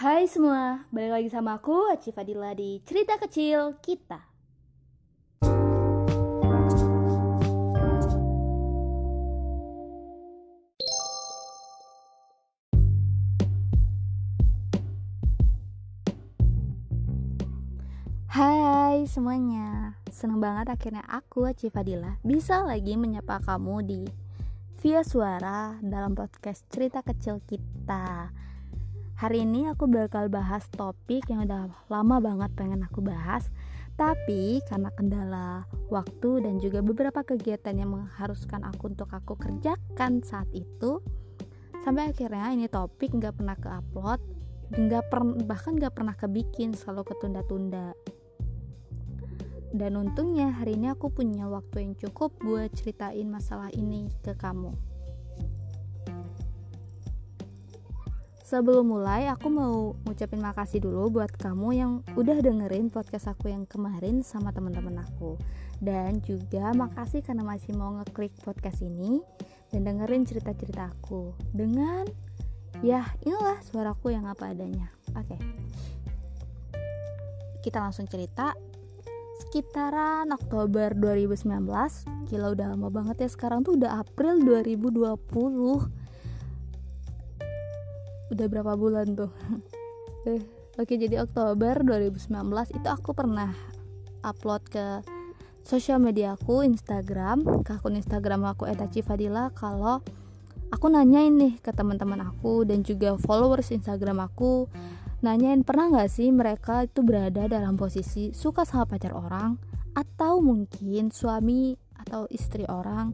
Hai semua, balik lagi sama aku Aci Fadila di Cerita Kecil Kita. Hai semuanya, seneng banget akhirnya aku Aci Fadila bisa lagi menyapa kamu di via suara dalam podcast Cerita Kecil Kita Hari ini aku bakal bahas topik yang udah lama banget pengen aku bahas. Tapi karena kendala waktu dan juga beberapa kegiatan yang mengharuskan aku untuk aku kerjakan saat itu Sampai akhirnya ini topik nggak pernah ke-upload nggak per, bahkan nggak pernah kebikin selalu ketunda-tunda. Dan untungnya hari ini aku punya waktu yang cukup buat ceritain masalah ini ke kamu Sebelum mulai, aku mau ngucapin makasih dulu buat kamu yang udah dengerin podcast aku yang kemarin sama teman-teman aku. Dan juga makasih karena masih mau ngeklik podcast ini dan dengerin cerita-cerita aku dengan ya inilah suaraku yang apa adanya. Oke. Kita langsung cerita sekitaran Oktober 2019 Gila udah lama banget ya sekarang tuh udah April 2020 udah berapa bulan tuh? Eh, Oke jadi Oktober 2019 itu aku pernah upload ke sosial media aku Instagram ke akun Instagram aku Etaci Fadila kalau aku nanyain nih ke teman-teman aku dan juga followers Instagram aku nanyain pernah nggak sih mereka itu berada dalam posisi suka sama pacar orang atau mungkin suami atau istri orang?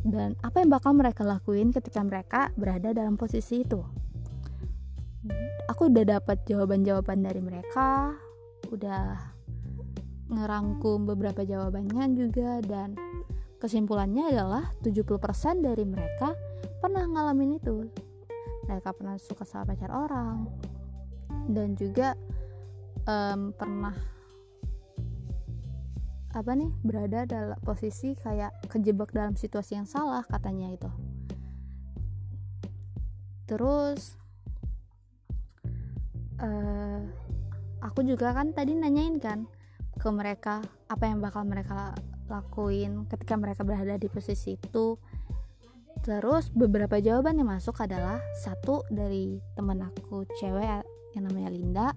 Dan apa yang bakal mereka lakuin ketika mereka berada dalam posisi itu aku udah dapat jawaban-jawaban dari mereka udah ngerangkum beberapa jawabannya juga dan kesimpulannya adalah 70% dari mereka pernah ngalamin itu. Mereka pernah suka sama pacar orang dan juga um, pernah apa nih berada dalam posisi kayak kejebak dalam situasi yang salah katanya itu. Terus uh, aku juga kan tadi nanyain kan ke mereka apa yang bakal mereka lakuin ketika mereka berada di posisi itu. Terus beberapa jawaban yang masuk adalah satu dari temen aku cewek yang namanya Linda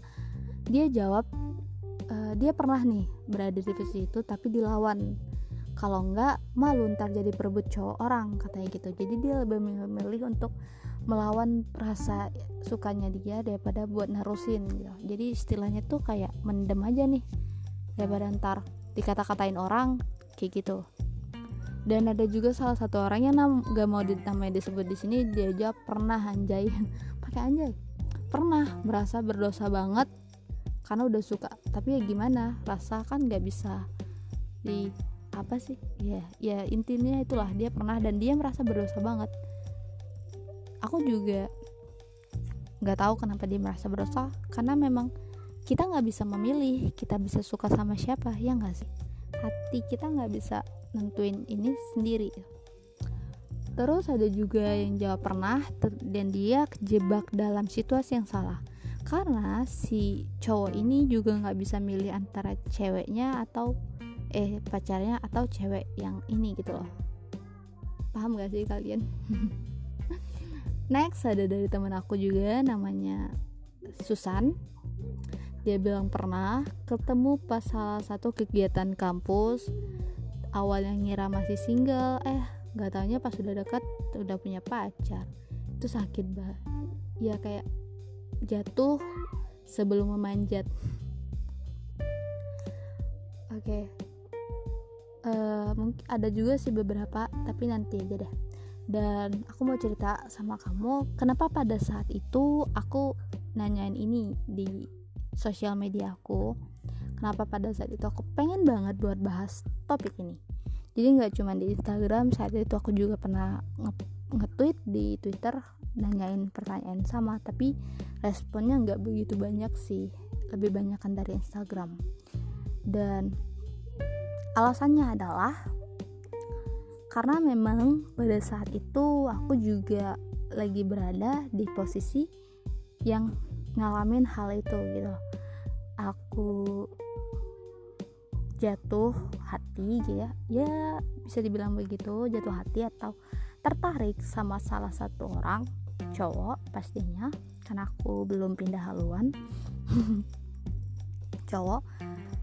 dia jawab uh, dia pernah nih berada di posisi itu tapi dilawan. Kalau enggak malu ntar jadi perebut cowok orang katanya gitu. Jadi dia lebih memilih untuk melawan rasa sukanya dia daripada buat narusin gitu. Jadi istilahnya tuh kayak mendem aja nih daripada ntar dikata-katain orang kayak gitu. Dan ada juga salah satu orang yang nam gak mau namanya disebut di sini dia jawab pernah anjay. Pakai anjay. Pernah merasa berdosa banget karena udah suka. Tapi ya gimana rasa kan gak bisa di apa sih? Ya ya intinya itulah dia pernah dan dia merasa berdosa banget aku juga nggak tahu kenapa dia merasa berdosa karena memang kita nggak bisa memilih kita bisa suka sama siapa ya nggak sih? Hati kita nggak bisa nentuin ini sendiri. Terus ada juga yang jawab pernah dan dia kejebak dalam situasi yang salah. Karena si cowok ini juga nggak bisa milih antara ceweknya atau eh pacarnya atau cewek yang ini gitu loh. Paham gak sih kalian next ada dari teman aku juga namanya Susan. Dia bilang pernah ketemu pas salah satu kegiatan kampus. Awalnya ngira masih single. Eh gak taunya pas udah dekat udah punya pacar. Itu sakit banget ya kayak jatuh sebelum memanjat. Oke. Okay. uh, eh, mungkin ada juga sih beberapa tapi nanti aja deh dan aku mau cerita sama kamu kenapa pada saat itu aku nanyain ini di sosial media aku? Kenapa pada saat itu aku pengen banget buat bahas topik ini? Jadi nggak cuma di Instagram saat itu aku juga pernah nge-tweet di Twitter nanyain pertanyaan sama tapi responnya nggak begitu banyak sih. Lebih banyak kan dari Instagram. Dan alasannya adalah karena memang pada saat itu aku juga lagi berada di posisi yang ngalamin hal itu gitu. Aku jatuh hati gitu ya. Ya bisa dibilang begitu jatuh hati atau tertarik sama salah satu orang cowok pastinya karena aku belum pindah haluan. Cowok.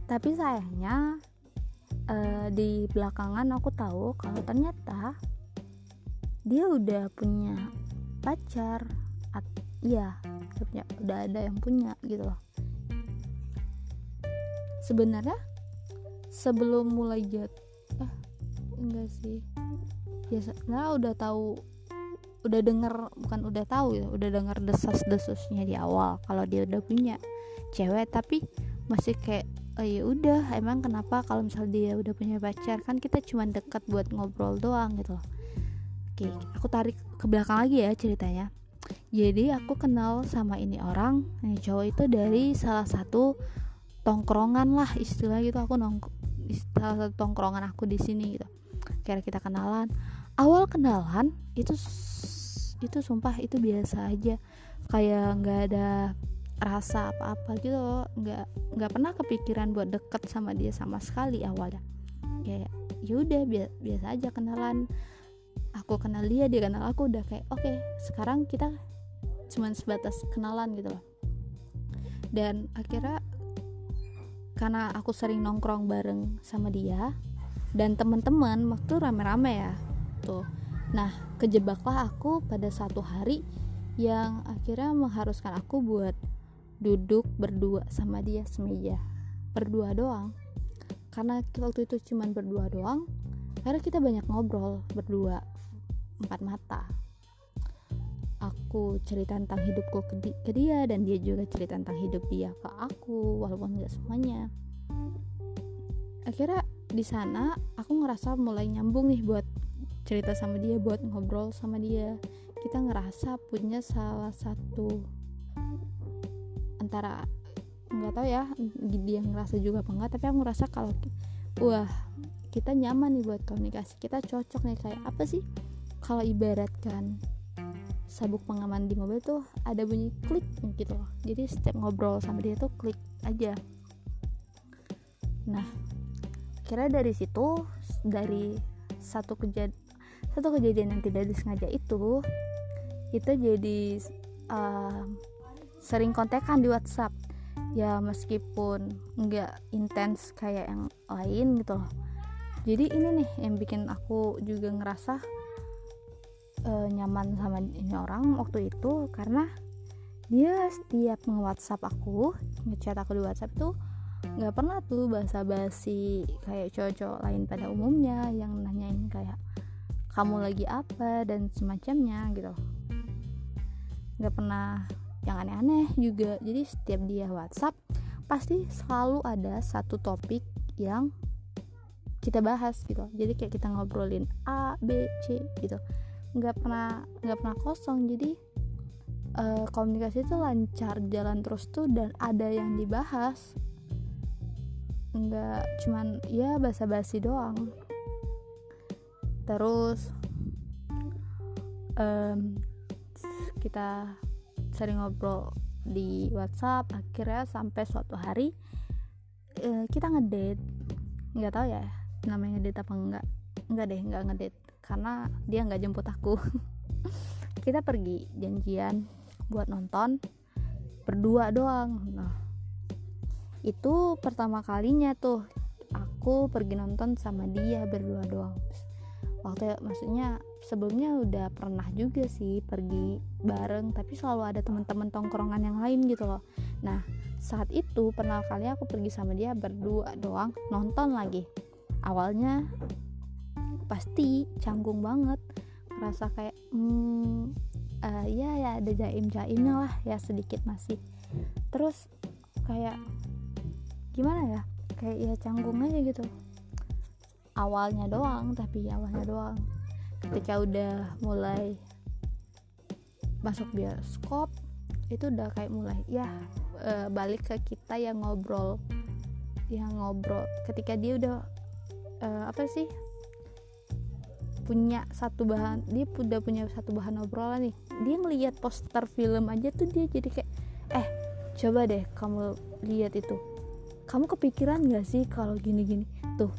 Tapi sayangnya uh, di belakangan aku tahu kalau ternyata dia udah punya pacar iya punya udah ada yang punya gitu loh. Sebenarnya sebelum mulai jat eh enggak sih. Ya nah udah tahu udah denger bukan udah tahu ya udah denger desas desusnya di awal kalau dia udah punya cewek tapi masih kayak oh ya udah emang kenapa kalau misal dia udah punya pacar? Kan kita cuma dekat buat ngobrol doang gitu loh. Oke aku tarik ke belakang lagi ya ceritanya. Jadi aku kenal sama ini orang ini cowok itu dari salah satu tongkrongan lah istilah gitu. Aku nong salah satu tongkrongan aku di sini gitu. Kira kita kenalan. Awal kenalan itu itu sumpah itu biasa aja. Kayak nggak ada rasa apa-apa gitu loh. Nggak nggak pernah kepikiran buat deket sama dia sama sekali awalnya. Kayak yaudah bi biasa aja kenalan. Aku kenal dia dia kenal aku udah kayak oke okay, sekarang kita cuman sebatas kenalan gitu loh. Dan akhirnya karena aku sering nongkrong bareng sama dia dan teman-teman waktu rame-rame ya tuh. Nah kejebaklah aku pada satu hari yang akhirnya mengharuskan aku buat duduk berdua sama dia semeja. Berdua doang. Karena waktu itu cuma berdua doang karena kita banyak ngobrol berdua empat mata. Aku cerita tentang hidupku ke, di ke dia dan dia juga cerita tentang hidup dia ke aku walaupun nggak semuanya. Akhirnya di sana aku ngerasa mulai nyambung nih buat cerita sama dia buat ngobrol sama dia. Kita ngerasa punya salah satu antara nggak tahu ya dia ngerasa juga apa enggak tapi aku ngerasa kalau wah kita nyaman nih buat komunikasi kita cocok nih kayak apa sih? Kalau ibaratkan sabuk pengaman di mobil tuh ada bunyi klik gitu loh. Jadi setiap ngobrol sama dia tuh klik aja. Nah kira dari situ dari satu kejadian satu kejadian yang tidak disengaja itu itu jadi uh, sering kontekan di WhatsApp. Ya meskipun nggak intens kayak yang lain gitu loh. Jadi ini nih yang bikin aku juga ngerasa uh, nyaman sama ini orang waktu itu karena dia setiap nge-WhatsApp aku ngechat aku di WhatsApp tuh nggak pernah tuh bahasa basi kayak cowok-cowok lain pada umumnya yang nanyain kayak kamu lagi apa? dan semacamnya gitu nggak pernah yang aneh-aneh juga. Jadi setiap dia WhatsApp pasti selalu ada satu topik yang kita bahas gitu. Jadi kayak kita ngobrolin A B C gitu. Nggak pernah nggak pernah kosong. Jadi uh, komunikasi itu lancar jalan terus tuh dan ada yang dibahas. Nggak cuman ya basa-basi doang. Terus um, kita sering ngobrol di WhatsApp akhirnya sampai suatu hari uh, kita ngedate. Nggak tahu ya namanya ngedate apa enggak enggak deh enggak ngedate karena dia nggak jemput aku. Kita pergi janjian buat nonton berdua doang. Nah itu pertama kalinya tuh aku pergi nonton sama dia berdua doang. Waktu maksudnya sebelumnya udah pernah juga sih pergi bareng tapi selalu ada teman-teman tongkrongan yang lain gitu loh. Nah saat itu pernah kali aku pergi sama dia berdua doang nonton lagi. Awalnya pasti canggung banget rasa kayak hmm uh, ya ya ada jaim jaimnya lah ya sedikit masih. Terus kayak gimana ya? Kayak ya canggung aja gitu. Awalnya doang tapi awalnya doang ketika udah mulai masuk bioskop itu udah kayak mulai ya e, balik ke kita yang ngobrol yang ngobrol. Ketika dia udah e, apa sih punya satu bahan dia udah punya satu bahan obrolan nih dia ngelihat poster film aja tuh dia jadi kayak eh coba deh kamu lihat itu. Kamu kepikiran gak sih kalau gini-gini? Tuh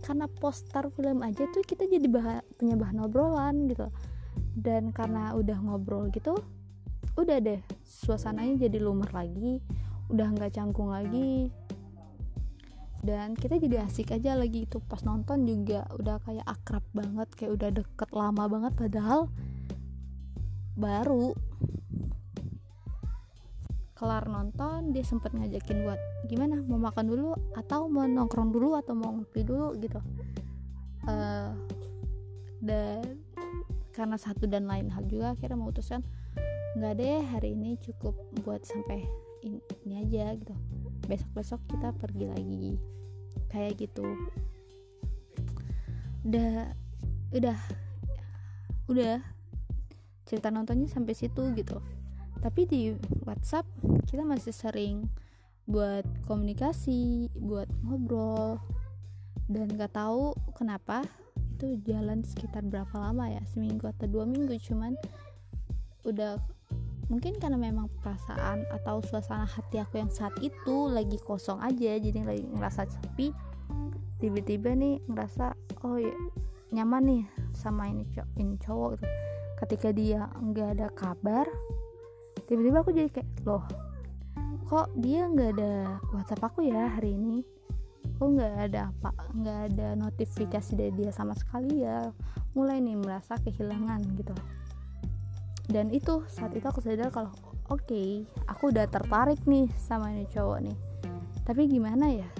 karena poster film aja tuh kita jadi bahan, punya bahan obrolan gitu. Dan karena udah ngobrol gitu udah deh suasananya jadi lumer lagi udah nggak canggung lagi. Dan kita jadi asik aja lagi itu pas nonton juga udah kayak akrab banget kayak udah deket lama banget padahal baru kelar nonton dia sempat ngajakin buat gimana mau makan dulu atau mau nongkrong dulu atau mau ngopi dulu? Gitu. Uh, dan karena satu dan lain hal juga akhirnya memutuskan nggak deh hari ini cukup buat sampai ini, aja gitu. Besok-besok kita pergi lagi. Kayak gitu. Udah udah udah. Cerita nontonnya sampai situ gitu. Tapi di WhatsApp kita masih sering buat komunikasi buat ngobrol dan gak tahu kenapa itu jalan sekitar berapa lama ya seminggu atau dua minggu cuman udah mungkin karena memang perasaan atau suasana hati aku yang saat itu lagi kosong aja jadi lagi ngerasa sepi tiba-tiba nih ngerasa oh ya nyaman nih sama ini cowok ini cowok gitu. Ketika dia nggak ada kabar tiba-tiba aku jadi kayak loh kok dia nggak ada WhatsApp aku ya hari ini? Kok nggak ada apa nggak ada notifikasi dari dia sama sekali ya? Mulai nih merasa kehilangan gitu. Dan itu saat itu aku sadar kalau oke okay, aku udah tertarik nih sama ini cowok nih. Tapi gimana ya?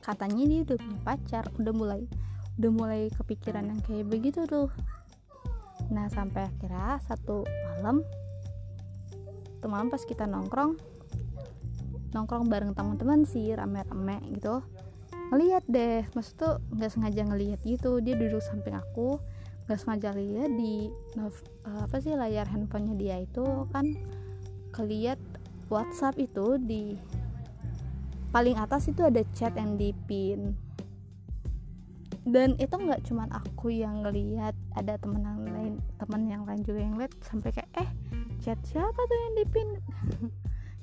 Katanya dia udah punya pacar udah mulai udah mulai kepikiran yang kayak begitu tuh. Nah sampai akhirnya satu malam satu malam pas kita nongkrong nongkrong bareng teman-teman sih rame-rame gitu. Ngeliat deh maksud tuh nggak sengaja ngeliat gitu dia duduk samping aku. Gak sengaja lihat di apa sih layar handphonenya dia itu kan keliat WhatsApp itu di paling atas itu ada chat yang dipin dan itu nggak cuman aku yang ngelihat ada temen yang lain teman yang lain juga yang lihat sampai kayak eh chat siapa tuh yang dipin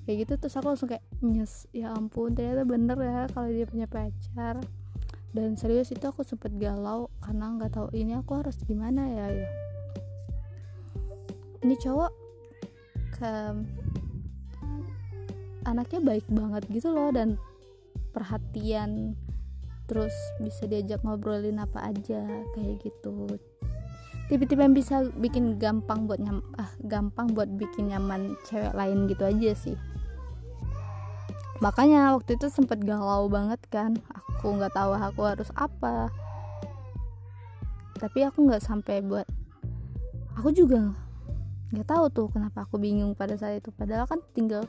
kayak gitu terus aku langsung kayak nyes ya ampun ternyata bener ya kalau dia punya pacar. Dan serius itu aku sempet galau karena nggak tahu ini aku harus gimana ya ya. Ini cowok ke anaknya baik banget gitu loh dan perhatian terus bisa diajak ngobrolin apa aja kayak gitu. Tiba-tiba yang bisa bikin gampang buat nyam ah gampang buat bikin nyaman cewek lain gitu aja sih makanya waktu itu sempet galau banget kan. Aku nggak tahu aku harus apa. Tapi aku nggak sampai buat aku juga nggak tahu tuh kenapa aku bingung pada saat itu. Padahal kan tinggal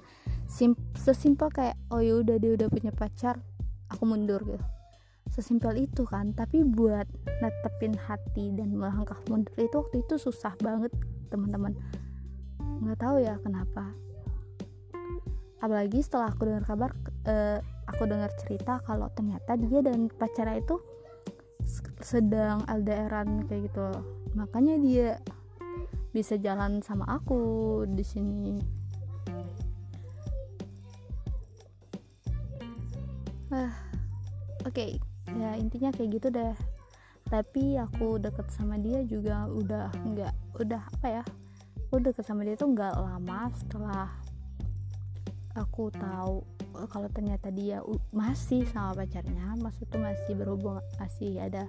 sim sesimpel kayak oh ya udah dia udah punya pacar aku mundur gitu. Sesimpel itu kan. Tapi buat netepin hati dan melangkah mundur itu waktu itu susah banget teman-teman. Nggak tahu ya kenapa apalagi setelah aku dengar kabar uh, aku dengar cerita kalau ternyata dia dan pacarnya itu sedang LDRan kayak gitu loh. Makanya dia bisa jalan sama aku di sini. Ah oke. Okay. ya intinya kayak gitu deh. Tapi aku deket sama dia juga udah nggak udah apa ya? Aku deket sama dia tuh nggak lama setelah aku tahu eh, kalau ternyata dia masih sama pacarnya maksud tuh masih berhubung masih ada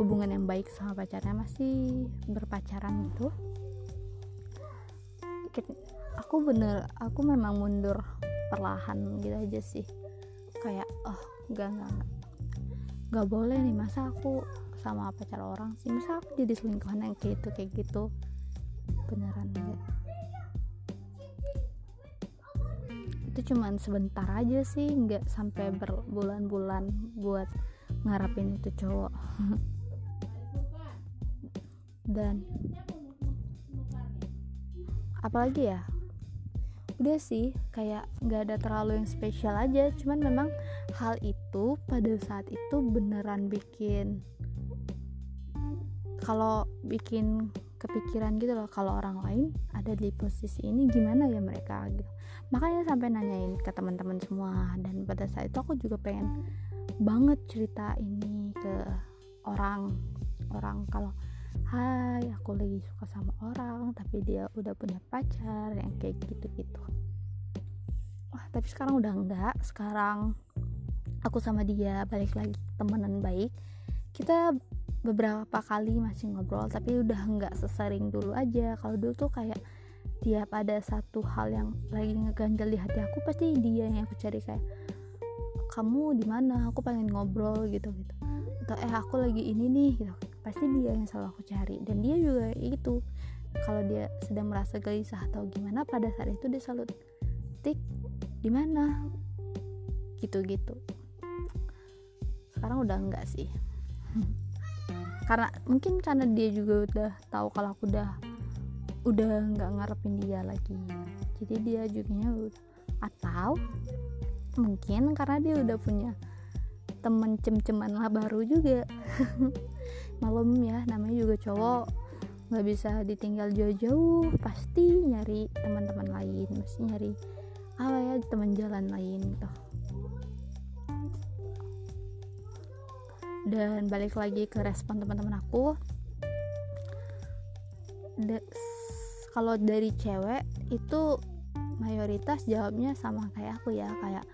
hubungan yang baik sama pacarnya masih berpacaran gitu. Aku bener aku memang mundur perlahan gitu aja sih. Kayak oh gak gak gak boleh nih masa aku sama pacar orang sih? Masa aku jadi selingkuhan yang kayak gitu kayak gitu? Beneran enggak itu cuman sebentar aja sih nggak sampai berbulan-bulan buat ngarapin itu cowok. Dan apalagi ya? Udah sih kayak nggak ada terlalu yang spesial aja cuman memang hal itu pada saat itu beneran bikin kalau bikin kepikiran gitu loh kalau orang lain ada di posisi ini gimana ya mereka gitu makanya sampai nanyain ke teman-teman semua dan pada saat itu aku juga pengen banget cerita ini ke orang. Orang kalau hai aku lagi suka sama orang tapi dia udah punya pacar yang kayak gitu-gitu. Wah tapi sekarang udah enggak. Sekarang aku sama dia balik lagi temenan baik. Kita beberapa kali masih ngobrol tapi udah nggak sesering dulu aja. Kalau dulu tuh kayak tiap ada satu hal yang lagi ngeganjel di hati aku pasti dia yang aku cari kayak kamu di mana? Aku pengen ngobrol gitu gitu. Atau eh aku lagi ini nih gitu. Pasti dia yang selalu aku cari dan dia juga itu. Kalau dia sedang merasa gelisah atau gimana pada saat itu dia selalu tik di mana? Gitu gitu. Sekarang udah enggak sih. Karena mungkin karena dia juga udah tahu kalau aku udah udah nggak ngarepin dia lagi. Jadi dia juga atau mungkin karena dia udah punya temen cem-ceman lah baru juga. Malam ya namanya juga cowok nggak bisa ditinggal jauh-jauh pasti nyari teman-teman lain pasti nyari apa ya teman jalan lain gitu. Dan balik lagi ke respon teman-teman aku kalau dari cewek itu mayoritas jawabnya sama kayak aku ya kayak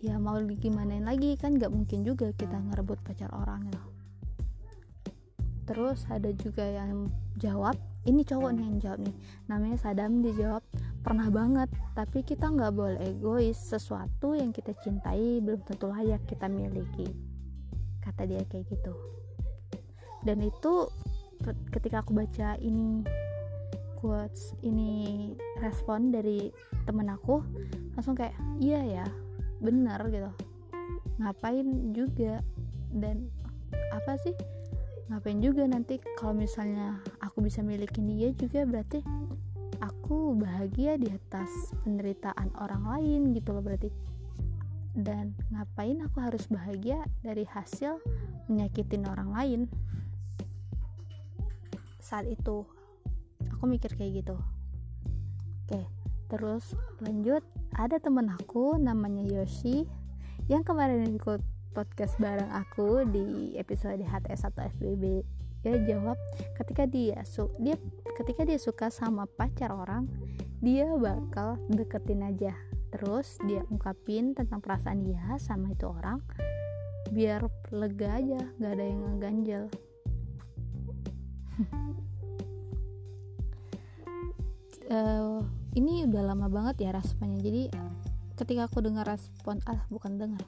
ya mau gimanain lagi? Kan nggak mungkin juga kita ngerebut pacar orang gitu. Terus ada juga yang jawab ini cowok nih yang jawab nih. Namanya Sadam dia jawab pernah banget tapi kita nggak boleh egois. Sesuatu yang kita cintai belum tentu layak kita miliki. Kata dia kayak gitu. Dan itu ketika aku baca ini quotes ini respon dari temen aku langsung kayak iya ya bener gitu. Ngapain juga? Dan apa sih? Ngapain juga nanti kalau misalnya aku bisa milikin dia juga berarti aku bahagia di atas penderitaan orang lain gitu loh berarti. Dan ngapain aku harus bahagia dari hasil menyakitin orang lain? Saat itu aku mikir kayak gitu. Oke terus lanjut. Ada temen aku namanya Yoshi yang kemarin ikut podcast bareng aku di episode HTS atau FBB dia jawab ketika dia su dia ketika dia suka sama pacar orang dia bakal deketin aja. Terus dia ungkapin tentang perasaan dia sama itu orang biar lega aja gak ada yang ngeganjel uh, ini udah lama banget ya responnya. Jadi ketika aku dengar respon ah bukan dengar.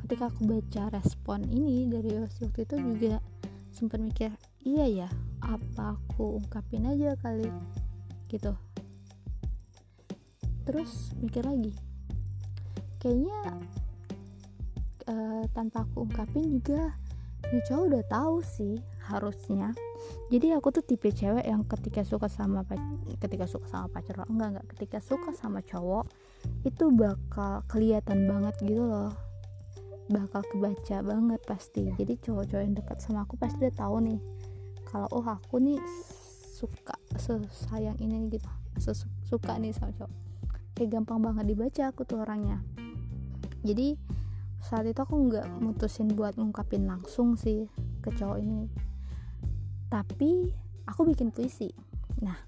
Ketika aku baca respon ini dari waktu itu juga sempat mikir iya ya apa aku ungkapin aja kali gitu. Terus mikir lagi kayaknya uh, tanpa aku ungkapin juga nih cowok udah tahu sih harusnya jadi aku tuh tipe cewek yang ketika suka sama ketika suka sama pacar enggak enggak. Ketika suka sama cowok itu bakal kelihatan banget gitu loh. Bakal kebaca banget pasti. Jadi cowok-cowok yang dekat sama aku pasti udah tahu nih kalau oh aku nih suka sesayang ini gitu. Suka nih sama cowok. Kayak gampang banget dibaca aku tuh orangnya. Jadi saat itu aku nggak mutusin buat ngungkapin langsung sih ke cowok ini tapi aku bikin puisi. Nah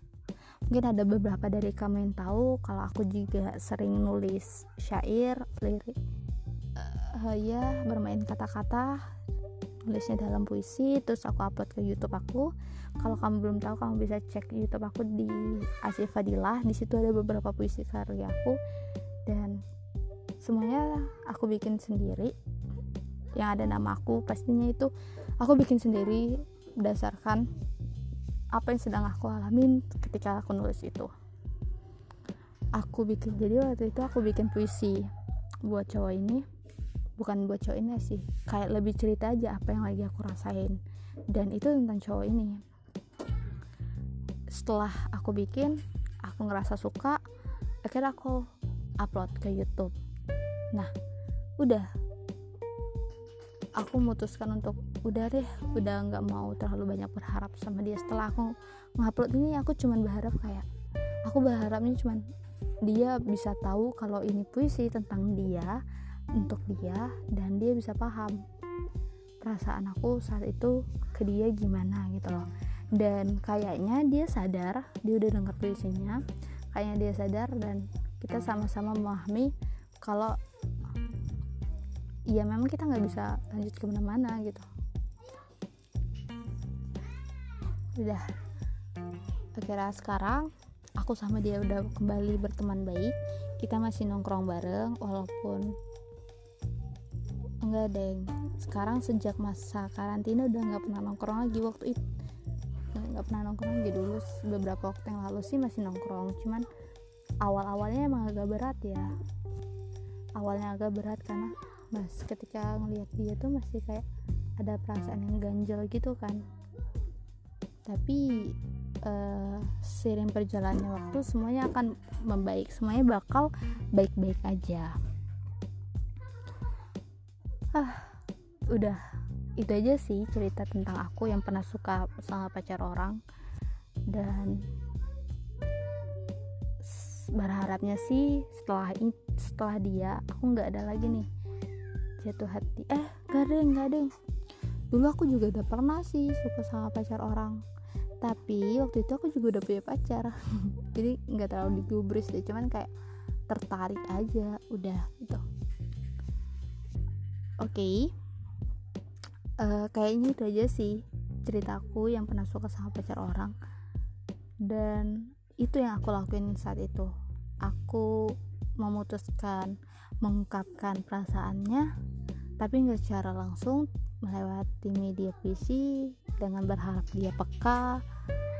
mungkin ada beberapa dari kamu yang tahu kalau aku juga sering nulis syair lirik uh, ya bermain kata-kata nulisnya dalam puisi terus aku upload ke YouTube aku. Kalau kamu belum tahu kamu bisa cek YouTube aku di Asif Fadilah. Di situ ada beberapa puisi karya aku. Dan semuanya aku bikin sendiri. Yang ada nama aku pastinya itu aku bikin sendiri berdasarkan apa yang sedang aku alamin ketika aku nulis itu. Aku bikin jadi waktu itu aku bikin puisi buat cowok ini. Bukan buat cowok ini sih kayak lebih cerita aja apa yang lagi aku rasain. Dan itu tentang cowok ini. Setelah aku bikin aku ngerasa suka akhirnya aku upload ke YouTube. Nah udah. Aku memutuskan untuk udah deh udah nggak mau terlalu banyak berharap sama dia. Setelah aku ngupload ini aku cuman berharap kayak aku berharapnya cuman dia bisa tahu kalau ini puisi tentang dia untuk dia dan dia bisa paham perasaan aku saat itu ke dia gimana gitu loh. Dan kayaknya dia sadar dia udah denger puisinya kayaknya dia sadar dan kita sama-sama memahami kalau ya memang kita nggak bisa lanjut ke mana-mana gitu udah. Akhirnya sekarang aku sama dia udah kembali berteman baik. Kita masih nongkrong bareng walaupun enggak deng. Sekarang sejak masa karantina udah nggak pernah nongkrong lagi waktu itu nggak pernah nongkrong lagi. Dulu beberapa waktu yang lalu sih masih nongkrong. Cuman awal-awalnya emang agak berat ya. Awalnya agak berat karena mas ketika ngelihat dia tuh masih kayak ada perasaan yang ganjel gitu kan tapi uh, sering berjalannya waktu semuanya akan membaik. Semuanya bakal baik-baik aja. Ah udah. Itu aja sih cerita tentang aku yang pernah suka sama pacar orang. Dan berharapnya sih setelah setelah dia aku nggak ada lagi nih. Jatuh hati. Eh gak ada gak ada dulu aku juga udah pernah sih suka sama pacar orang. Tapi waktu itu aku juga udah punya pacar. Jadi nggak terlalu digubris deh cuman kayak tertarik aja udah gitu. Oke. Okay. uh, eh, kayaknya itu aja sih ceritaku yang pernah suka sama pacar orang. Dan itu yang aku lakuin saat itu. Aku memutuskan mengungkapkan perasaannya tapi nggak secara langsung melewati media PC dengan berharap dia peka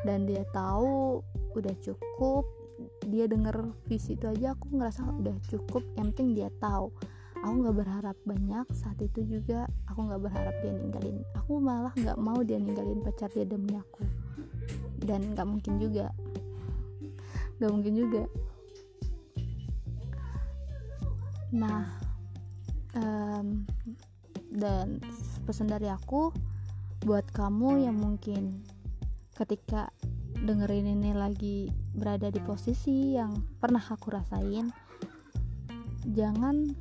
dan dia tahu udah cukup dia denger visi itu aja aku ngerasa udah cukup yang penting dia tahu. Aku nggak berharap banyak saat itu juga aku nggak berharap dia ninggalin aku malah nggak mau dia ninggalin pacar dia demi aku. Dan nggak mungkin juga. Nggak mungkin juga. Nah um, dan pesan dari aku buat kamu yang mungkin ketika dengerin ini lagi berada di posisi yang pernah aku rasain jangan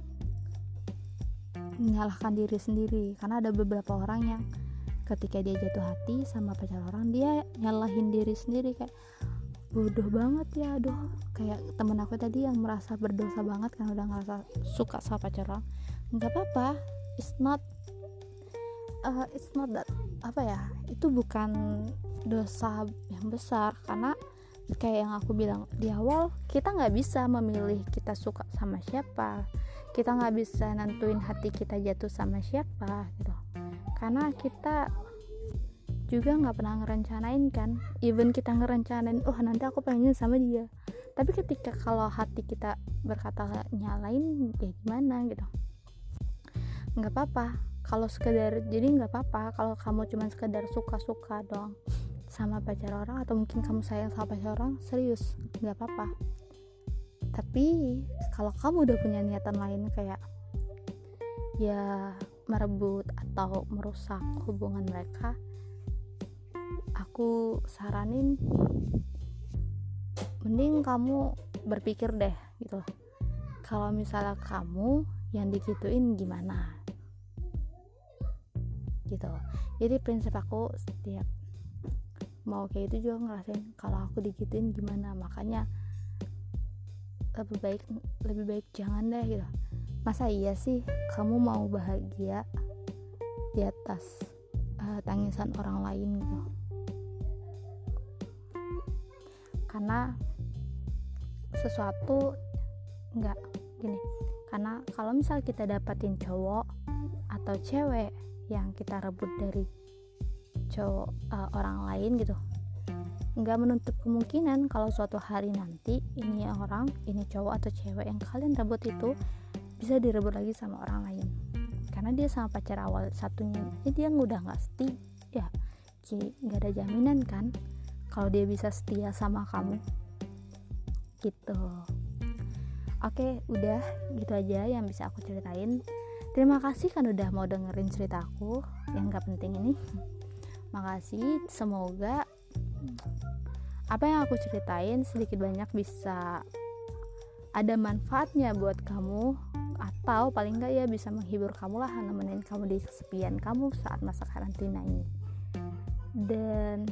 menyalahkan diri sendiri. Karena ada beberapa orang yang ketika dia jatuh hati sama pacar orang dia nyalahin diri sendiri kayak bodoh banget ya aduh. Kayak temen aku tadi yang merasa berdosa banget karena udah ngerasa suka sama pacar orang. Nggak apa-apa it's not uh, it's not that apa ya itu bukan dosa yang besar karena kayak yang aku bilang di awal kita nggak bisa memilih kita suka sama siapa. Kita nggak bisa nentuin hati kita jatuh sama siapa gitu. Karena kita juga nggak pernah ngerencanain kan. Even kita ngerencanain oh nanti aku pengen sama dia. Tapi ketika kalau hati kita berkata nyalain ya gimana gitu. Nggak apa-apa kalau sekedar jadi nggak apa-apa kalau kamu cuma sekedar suka-suka doang sama pacar orang atau mungkin kamu sayang sama pacar orang serius nggak apa-apa. Tapi kalau kamu udah punya niatan lain kayak ya merebut atau merusak hubungan mereka aku saranin mending kamu berpikir deh gitu. Kalau misalnya kamu yang digituin gimana gitu. Jadi prinsip aku setiap mau kayak itu juga ngerasain kalau aku digituin gimana. Makanya lebih baik lebih baik jangan deh gitu. Masa iya sih kamu mau bahagia di atas uh, tangisan orang lain gitu? Karena sesuatu nggak gini. Karena kalau misal kita dapatin cowok atau cewek yang kita rebut dari cowok uh, orang lain gitu. Nggak menutup kemungkinan kalau suatu hari nanti ini orang ini cowok atau cewek yang kalian rebut itu bisa direbut lagi sama orang lain. Karena dia sama pacar awal satunya. Ini dia udah nggak setia. Ya nggak ada jaminan kan kalau dia bisa setia sama kamu. Gitu. Oke udah gitu aja yang bisa aku ceritain terima kasih kan udah mau dengerin ceritaku yang gak penting ini. Makasih semoga apa yang aku ceritain sedikit banyak bisa ada manfaatnya buat kamu atau paling nggak ya bisa menghibur kamu lah nemenin kamu di kesepian kamu saat masa karantina ini. Dan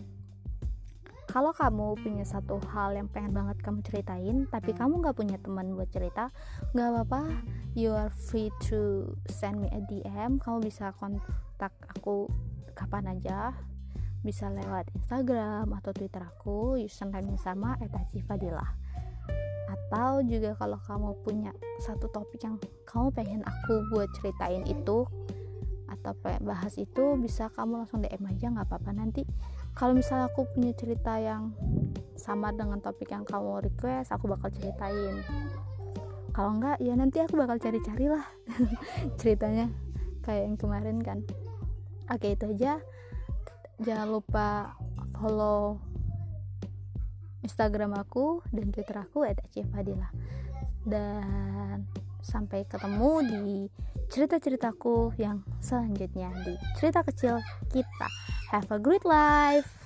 kalau kamu punya satu hal yang pengen banget kamu ceritain tapi kamu nggak punya teman buat cerita nggak apa-apa. You are free to send me a DM kamu bisa kontak aku kapan aja. Bisa lewat Instagram atau Twitter aku username sama @cifadilah atau juga kalau kamu punya satu topik yang kamu pengen aku buat ceritain itu atau bahas itu bisa kamu langsung DM aja nggak apa-apa. Nanti kalau misalnya aku punya cerita yang sama dengan topik yang kamu request aku bakal ceritain. Kalau enggak ya nanti aku bakal cari-cari lah ceritanya kayak yang kemarin kan. Oke itu aja. Jangan lupa follow Instagram aku dan Twitter aku @cfadila dan sampai ketemu di cerita-ceritaku yang selanjutnya di cerita kecil kita. Have a great life.